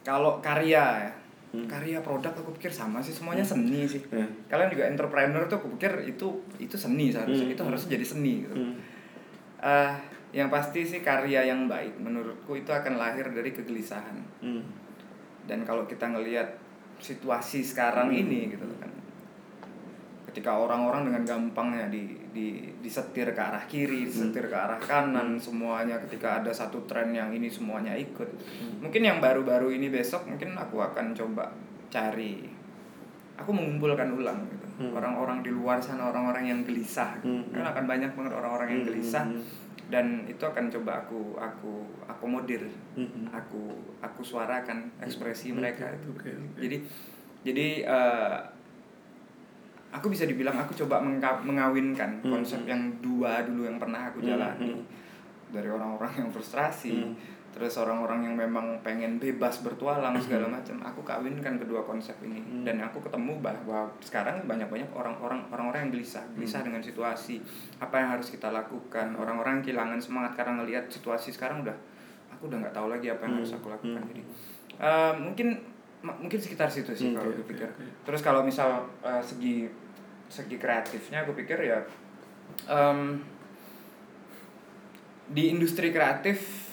kalau karya ya hmm. karya produk aku pikir sama sih semuanya hmm. seni sih hmm. kalian juga entrepreneur tuh aku pikir itu itu seni seharusnya hmm. itu harusnya jadi seni gitu hmm. uh, yang pasti sih karya yang baik menurutku itu akan lahir dari kegelisahan hmm. dan kalau kita ngelihat situasi sekarang hmm. ini gitu kan ketika orang-orang dengan gampangnya di, di disetir ke arah kiri, disetir ke arah kanan, hmm. semuanya ketika ada satu tren yang ini semuanya ikut. Hmm. Mungkin yang baru-baru ini besok mungkin aku akan coba cari aku mengumpulkan ulang gitu. Hmm. Orang-orang di luar sana, orang-orang yang gelisah. Hmm. Kan akan banyak banget orang-orang yang hmm. gelisah. Hmm. Dan itu akan coba aku aku akomodir. Hmm. Aku aku suarakan ekspresi mereka itu. Jadi jadi uh, aku bisa dibilang aku coba mengawinkan hmm. konsep yang dua dulu yang pernah aku hmm, jalani hmm. dari orang-orang yang frustrasi hmm. terus orang-orang yang memang pengen bebas bertualang hmm. segala macam aku kawinkan kedua konsep ini hmm. dan aku ketemu bahwa sekarang banyak-banyak orang-orang orang-orang yang gelisah gelisah hmm. dengan situasi apa yang harus kita lakukan orang-orang yang kehilangan semangat karena ngelihat situasi sekarang udah aku udah nggak tahu lagi apa yang hmm. harus aku lakukan hmm. jadi uh, mungkin mungkin sekitar situ sih hmm, kalau gue pikir. Okay, Terus kalau misal uh, segi segi kreatifnya gue pikir ya um, di industri kreatif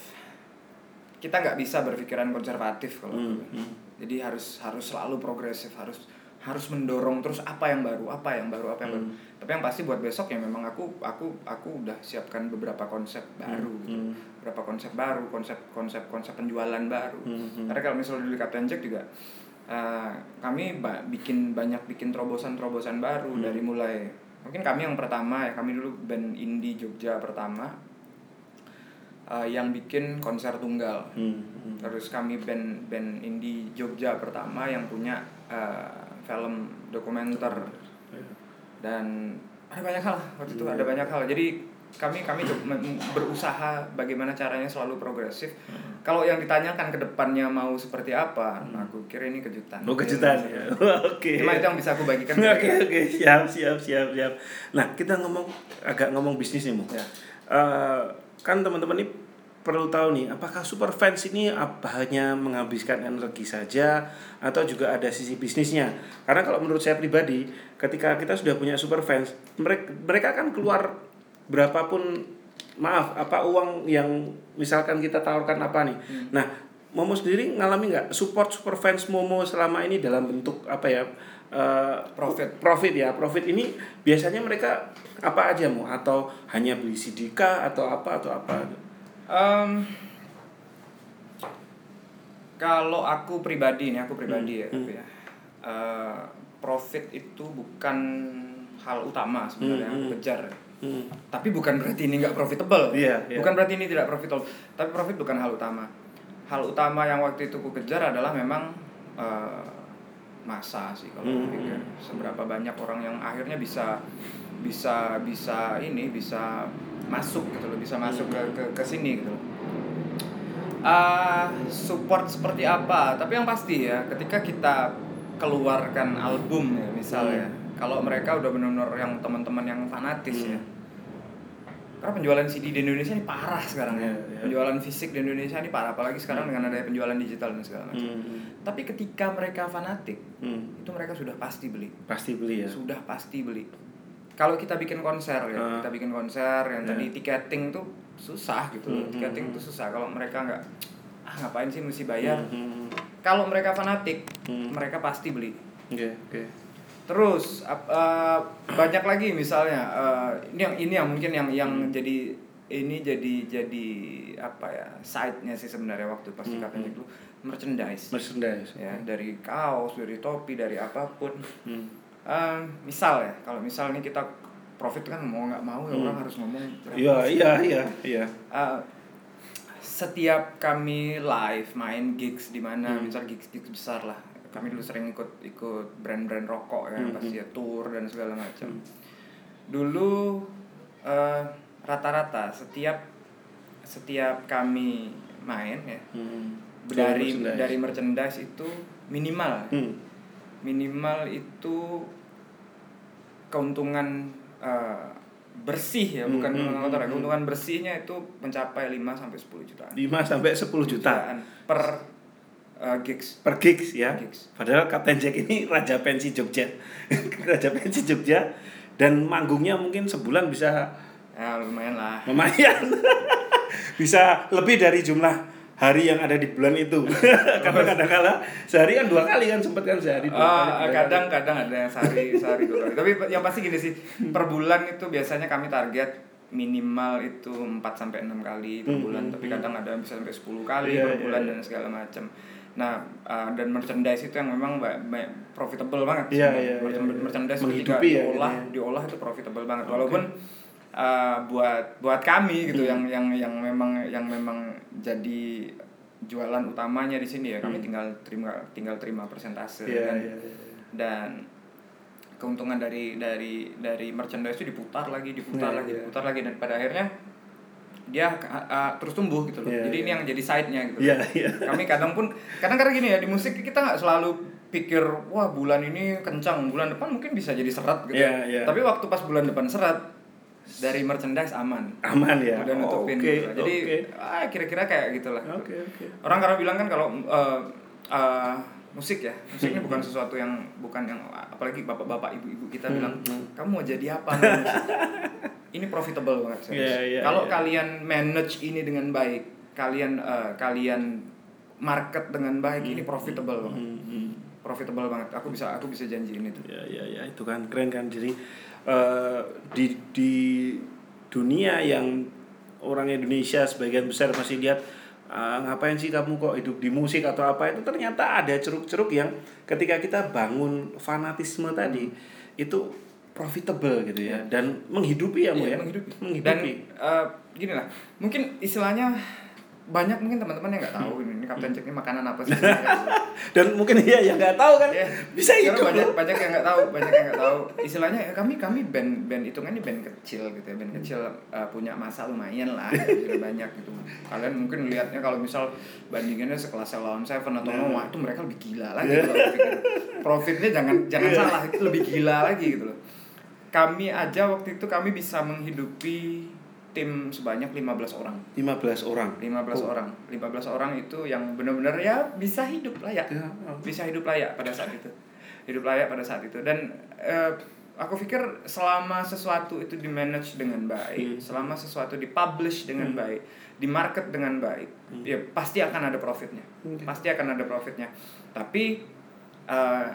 kita nggak bisa berpikiran konservatif kalau hmm, hmm. jadi harus harus selalu progresif harus harus mendorong terus apa yang baru apa yang baru apa yang hmm. baru tapi yang pasti buat besok ya memang aku aku aku udah siapkan beberapa konsep baru hmm. gitu hmm. beberapa konsep baru konsep konsep konsep penjualan baru hmm. hmm. karena kalau misalnya di Captain Jack juga uh, kami ba bikin banyak bikin terobosan-terobosan baru hmm. dari mulai mungkin kami yang pertama ya kami dulu band indie Jogja pertama uh, yang bikin konser tunggal hmm. Hmm. terus kami band band indie Jogja pertama yang punya uh, film dokumenter dan ada banyak hal waktu itu ada banyak hal jadi kami kami berusaha bagaimana caranya selalu progresif hmm. kalau yang ditanyakan ke depannya mau seperti apa hmm. aku kira ini kejutan oh kejutan ya oke okay. cuma itu yang bisa aku bagikan oke oke okay, okay. siap siap siap siap nah kita ngomong agak ngomong bisnis nih mau ya. uh, kan teman-teman ini perlu tahu nih apakah super fans ini apa hanya menghabiskan energi saja atau juga ada sisi bisnisnya? Karena kalau menurut saya pribadi ketika kita sudah punya super fans mereka mereka akan keluar berapapun maaf apa uang yang misalkan kita tawarkan apa nih. Hmm. nah Momo sendiri ngalami nggak support super fans Momo selama ini dalam bentuk apa ya uh, profit. profit ya? Profit ini biasanya mereka apa aja mau atau hanya beli CD atau apa atau apa Um, kalau aku pribadi nih, aku pribadi hmm. ya, tapi ya. Uh, profit itu bukan hal utama sebenarnya hmm. aku kejar. Hmm. Tapi bukan berarti ini nggak profitable. Yeah, yeah. Bukan berarti ini tidak profitable. Tapi profit bukan hal utama. Hal utama yang waktu itu aku kejar adalah memang uh, masa sih kalau hmm. pikir seberapa banyak orang yang akhirnya bisa bisa bisa ini bisa masuk gitu loh bisa masuk ke ke, ke sini gitu loh uh, support seperti apa tapi yang pasti ya ketika kita keluarkan album ya misalnya hmm. kalau mereka udah benar-benar yang teman-teman yang fanatis ya. hmm. ya karena penjualan CD di Indonesia ini parah sekarang ya, yeah, yeah. penjualan fisik di Indonesia ini parah apalagi sekarang hmm. dengan adanya penjualan digital dan segala macam hmm, hmm. tapi ketika mereka fanatik hmm. itu mereka sudah pasti beli pasti beli ya sudah pasti beli kalau kita bikin konser ya uh. kita bikin konser yang yeah. tadi tiketing tuh susah gitu loh mm -hmm. tiketing tuh susah kalau mereka nggak ah ngapain sih mesti bayar mm -hmm. kalau mereka fanatik mm. mereka pasti beli oke okay, okay. terus uh, banyak lagi misalnya uh, ini yang ini yang mungkin yang yang mm. jadi ini jadi jadi apa ya side-nya sih sebenarnya waktu pas di Hmm, itu merchandise merchandise ya dari kaos dari topi dari apa pun Hmm. Eh, misal ya kalau misal nih kita profit kan mau nggak mau ya Hmm. orang harus ngomong iya iya iya iya Eh, setiap kami live main gigs di mana Hmm. misal gigs gigs besar lah kami dulu sering ikut ikut brand-brand rokok ya Hmm, pasti ya tour dan segala macam Hmm. dulu eh, rata-rata setiap setiap kami main ya Hmm. dari Merchandise. dari merchandise itu minimal Hmm. minimal itu keuntungan eh, bersih ya Hmm, bukan hmm, keuntungan kotor ya hmm. keuntungan bersihnya itu mencapai 5 sampai 10 jutaan 5 sampai 10 juta per eh, gigs per gigs ya. Gigs. Padahal Kapten Jack ini raja pensi Jogja. raja pensi Jogja dan manggungnya mungkin sebulan bisa ya lumayan lah lumayan. bisa lebih dari jumlah hari yang ada di bulan itu. Karena kadang-kala sehari kan dua kali kan sempat kan sehari dua Ah, kali. kadang-kadang ada yang sehari sehari dua kali. Tapi yang pasti gini sih, per bulan itu biasanya kami target minimal itu 4 sampai 6 kali per Hmm, bulan, hmm, tapi hmm. kadang ada yang bisa sampai 10 kali Iya, per iya, bulan iya. dan segala macam. Nah, ah, dan merchandise itu yang memang profitable banget. Iya, iya, iya, Merchan- iya. Merchandise ketika Menghidupi ya, diolah, gitu ya. diolah itu profitable banget. Oke. Walaupun ah, buat buat kami gitu Hmm. yang yang yang memang yang memang jadi jualan utamanya di sini ya kami Hmm. tinggal terima tinggal terima persentase Iya, dan iya, iya. dan keuntungan dari dari dari merchandise itu diputar lagi diputar Iya, lagi iya. diputar lagi dan pada akhirnya dia uh, uh, terus tumbuh gitu loh Iya, jadi ini iya. yang jadi side-nya gitu Iya, iya. kami kadang pun kadang kadang gini ya di musik kita nggak selalu pikir wah bulan ini kencang bulan depan mungkin bisa jadi seret gitu Iya, iya. tapi waktu pas bulan depan seret dari merchandise aman Aman ya. udah nutupin Oke, gitu. jadi oke. ah, kira-kira kayak gitulah Oke, oke. orang karena bilang kan kalau uh, uh, musik ya musik ini bukan sesuatu yang bukan yang apalagi bapak-bapak ibu-ibu kita Hmm, bilang hmm. kamu mau jadi apa dengan musik?" ini profitable banget serius. Iya, iya, kalau iya. kalian manage ini dengan baik kalian uh, kalian market dengan baik ini profitable banget Hmm, hmm. profitable banget aku bisa aku bisa janjiin itu Ya, ya, ya itu kan keren kan. Jadi eh, di di dunia yang orang Indonesia sebagian besar masih lihat "Ah, ngapain sih kamu kok hidup di musik atau apa? Itu ternyata ada ceruk-ceruk yang ketika kita bangun fanatisme tadi itu profitable gitu ya dan menghidupi ya Iya, ya. menghidupi. menghidupi. Dan uh, gini lah, mungkin istilahnya banyak mungkin teman-teman yang nggak Hmm. tahu ini, ini Kapten Jack ini makanan apa sih dan mungkin ya yang nggak tahu kan Iya. bisa Karena hidup banyak loh. banyak yang nggak tahu, banyak yang nggak tahu. Istilahnya ya, kami kami band band itu kan ini band kecil gitu ya, band kecil uh, punya masa lumayan lah, sudah banyak gitu. Kalian mungkin lihatnya kalau misal bandingannya sekelas Lawn Seven atau Nah. Wah itu mereka lebih gila lagi aku pikir. Profitnya jangan jangan Iya. salah, itu lebih gila lagi gitu loh. Kami aja waktu itu kami bisa menghidupi tim sebanyak 15 orang. 15 orang 15 Oh. orang. 15 orang itu yang benar-benar ya bisa hidup layak Ya, oh. bisa hidup layak pada saat itu hidup layak pada saat itu dan eh, aku pikir selama sesuatu itu di manage dengan baik Hmm. selama sesuatu di publish dengan Hmm. baik di market dengan baik Hmm. ya pasti akan ada profitnya Oke. pasti akan ada profitnya tapi eh,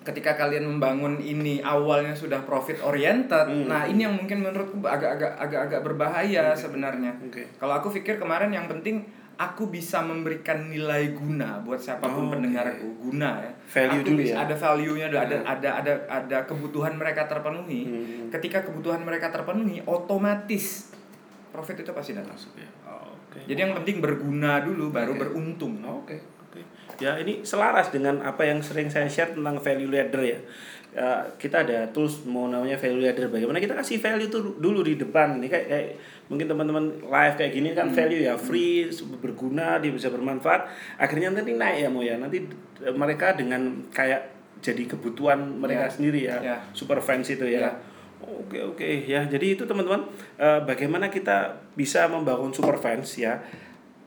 ketika kalian membangun ini awalnya sudah profit oriented Hmm. nah ini yang mungkin menurutku agak-agak agak-agak berbahaya Oke. sebenarnya Oke. kalau aku pikir kemarin yang penting aku bisa memberikan nilai guna buat Oh, siapa pun oke. pendengarku guna ya. Value aku dulu bisa ya. ada value-nya ada ada Hmm. ada ada ada kebutuhan mereka terpenuhi. Hmm. Ketika kebutuhan mereka terpenuhi, otomatis profit itu pasti datang. Masuk ya. Oh, Oke. Jadi yang penting berguna dulu baru beruntung. Oke, oke. Ya ini selaras dengan apa yang sering saya share tentang value ladder ya. Ya, kita ada tools mau namanya value ladder. Bagaimana kita kasih value itu dulu di depan. Ini kayak, kayak mungkin teman-teman live kayak gini kan value ya free, berguna, dia bisa bermanfaat. Akhirnya nanti naik ya mau ya. Nanti eh, mereka dengan kayak jadi kebutuhan mereka Ya. sendiri ya. Ya. Super fans itu ya. Ya. Oke oke ya jadi itu teman-teman eh, bagaimana kita bisa membangun super fans ya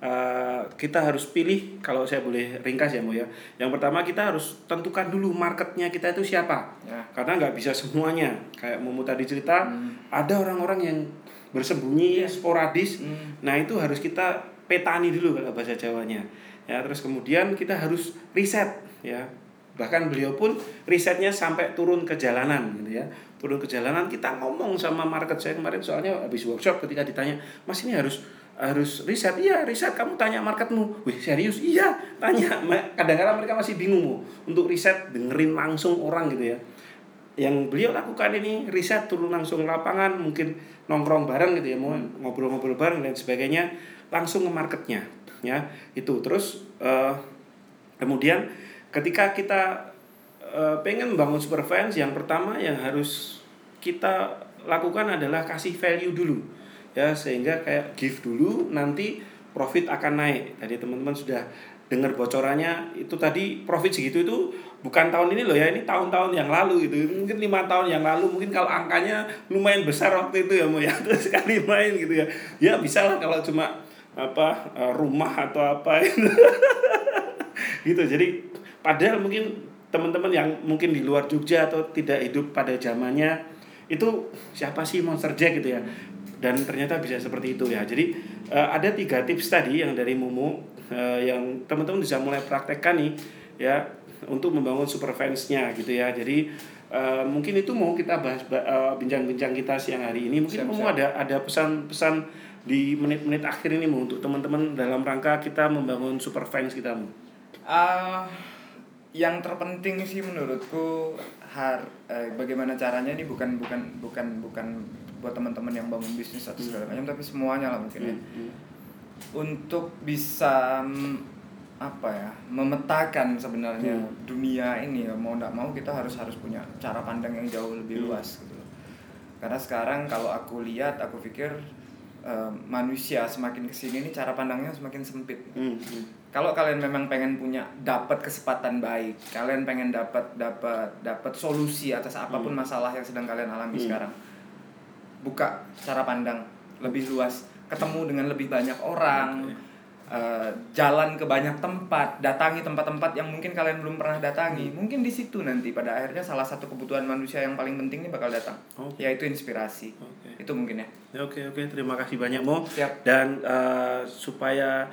Eh, kita harus pilih kalau saya boleh ringkas ya Mo ya yang pertama kita harus tentukan dulu marketnya kita itu siapa Ya. karena nggak bisa semuanya kayak Momo tadi cerita Hmm. ada orang-orang yang bersembunyi Iya. sporadis Hmm. nah itu harus kita petani dulu kalau bahasa Jawanya ya terus kemudian kita harus riset ya bahkan beliau pun risetnya sampai turun ke jalanan gitu ya turun ke jalanan kita ngomong sama market saya kemarin soalnya habis workshop ketika ditanya mas ini harus harus riset. Iya riset. Kamu tanya marketmu. Wih serius? Iya tanya. Kadang-kadang mereka masih bingung untuk riset dengerin langsung orang gitu ya. Yang beliau lakukan ini riset turun langsung lapangan mungkin nongkrong bareng gitu ya mau ngobrol-ngobrol bareng dan sebagainya langsung ke marketnya ya. Itu. Terus uh, kemudian ketika kita uh, pengen membangun super fans yang pertama yang harus kita lakukan adalah kasih value dulu ya sehingga kayak give dulu nanti profit akan naik. Tadi teman-teman sudah dengar bocorannya itu tadi profit segitu itu bukan tahun ini loh ya ini tahun-tahun yang lalu gitu. Mungkin lima tahun yang lalu mungkin kalau angkanya lumayan besar waktu itu ya mau ya. Terus sekali main gitu ya. Ya bisa lah kalau cuma apa eh, rumah atau apa gitu. Jadi padahal mungkin teman-teman yang mungkin di luar Jogja atau tidak hidup pada zamannya itu siapa sih Monster Jack gitu ya dan ternyata bisa seperti itu ya. Jadi uh, ada tiga tips tadi yang dari Mumu uh, yang teman-teman bisa mulai praktekkan nih ya untuk membangun super fansnya gitu ya. Jadi uh, mungkin itu mau kita bahas bincang-bincang uh, kita siang hari ini. Mungkin Mumu ada ada pesan-pesan di menit-menit akhir ini mau untuk teman-teman dalam rangka kita membangun super fans kita mu. Uh, yang terpenting sih menurutku har eh, bagaimana caranya ini bukan bukan bukan bukan buat teman-teman yang bangun bisnis atau segala macam tapi semuanya lah mungkin ya hmm, hmm. untuk bisa apa ya memetakan sebenarnya hmm. dunia ini ya mau tidak mau kita harus harus punya cara pandang yang jauh lebih hmm. luas gitu loh karena sekarang kalau aku lihat aku pikir uh, manusia semakin ke sini ini cara pandangnya semakin sempit hmm. Hmm kalau kalian memang pengen punya dapat kesempatan baik kalian pengen dapat dapat dapat solusi atas apa pun hmm. masalah yang sedang kalian alami hmm. sekarang buka cara pandang lebih luas ketemu dengan lebih banyak orang okay. uh, jalan ke banyak tempat datangi tempat-tempat yang mungkin kalian belum pernah datangi hmm. mungkin di situ nanti pada akhirnya salah satu kebutuhan manusia yang paling penting ini bakal datang okay. yaitu inspirasi okay. itu mungkin ya oke okay, oke okay. terima kasih banyak mo dan uh, supaya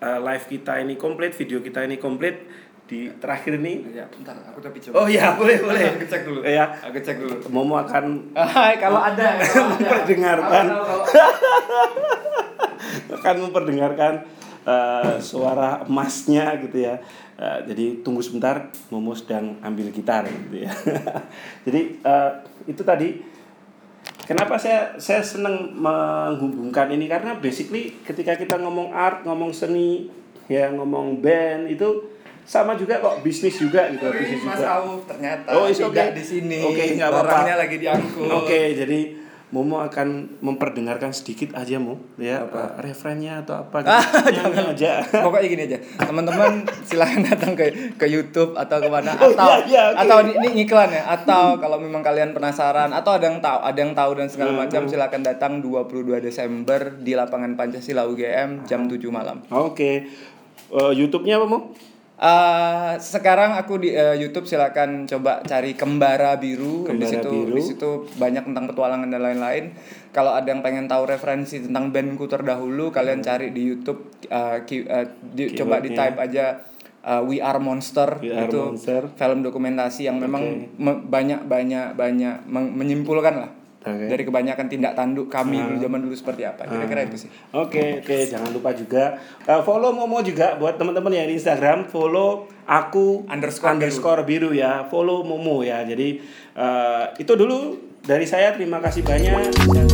uh, live kita ini komplit, video kita ini komplit di terakhir ini. Ya, bentar, aku tapi coba. Oh iya, boleh, boleh. Aku cek dulu. Ya. Aku cek dulu. Momo akan kalau ada memperdengarkan akan memperdengarkan uh, suara emasnya gitu ya. Uh, jadi tunggu sebentar, Momo sedang ambil gitar gitu ya. jadi uh, itu tadi Kenapa saya saya senang menghubungkan ini karena basically ketika kita ngomong art, ngomong seni, ya ngomong band itu sama juga kok bisnis juga gitu oh, bisnis Mas juga. Auf ternyata oh, tidak okay. di sini. Oke, okay, nggak apa-apa. lagi diangkut. Oke, okay, jadi Momo akan memperdengarkan sedikit aja Mo ya apa? Uh, referennya atau apa gitu. Ah, jangan aja. Pokoknya gini aja. Teman-teman silahkan datang ke ke YouTube atau ke mana oh, atau iya, iya, okay. atau ini, iklan ya atau kalau memang kalian penasaran atau ada yang tahu ada yang tahu dan segala hmm, macam hmm. silahkan datang 22 Desember di lapangan Pancasila UGM jam 7 malam. Oke. Okay. Uh, YouTube-nya apa Mo? Uh, sekarang aku di uh, YouTube silakan coba cari Kembara Biru. Kembara di situ Biru. di situ banyak tentang petualangan dan lain-lain. Kalau ada yang pengen tahu referensi tentang bandku terdahulu, kalian cari di YouTube uh, ki, uh, di, coba di type aja uh, We Are Monster We itu Monster. film dokumentasi yang okay. memang banyak banyak banyak menyimpulkan lah okay. dari kebanyakan tindak tanduk kami uh, zaman dulu seperti apa kira-kira ah. itu sih oke okay, oke okay. jangan lupa juga uh, follow Momo juga buat teman-teman yang di Instagram follow aku underscore, underscore biru. biru ya follow Momo ya jadi uh, itu dulu dari saya terima kasih banyak Dan...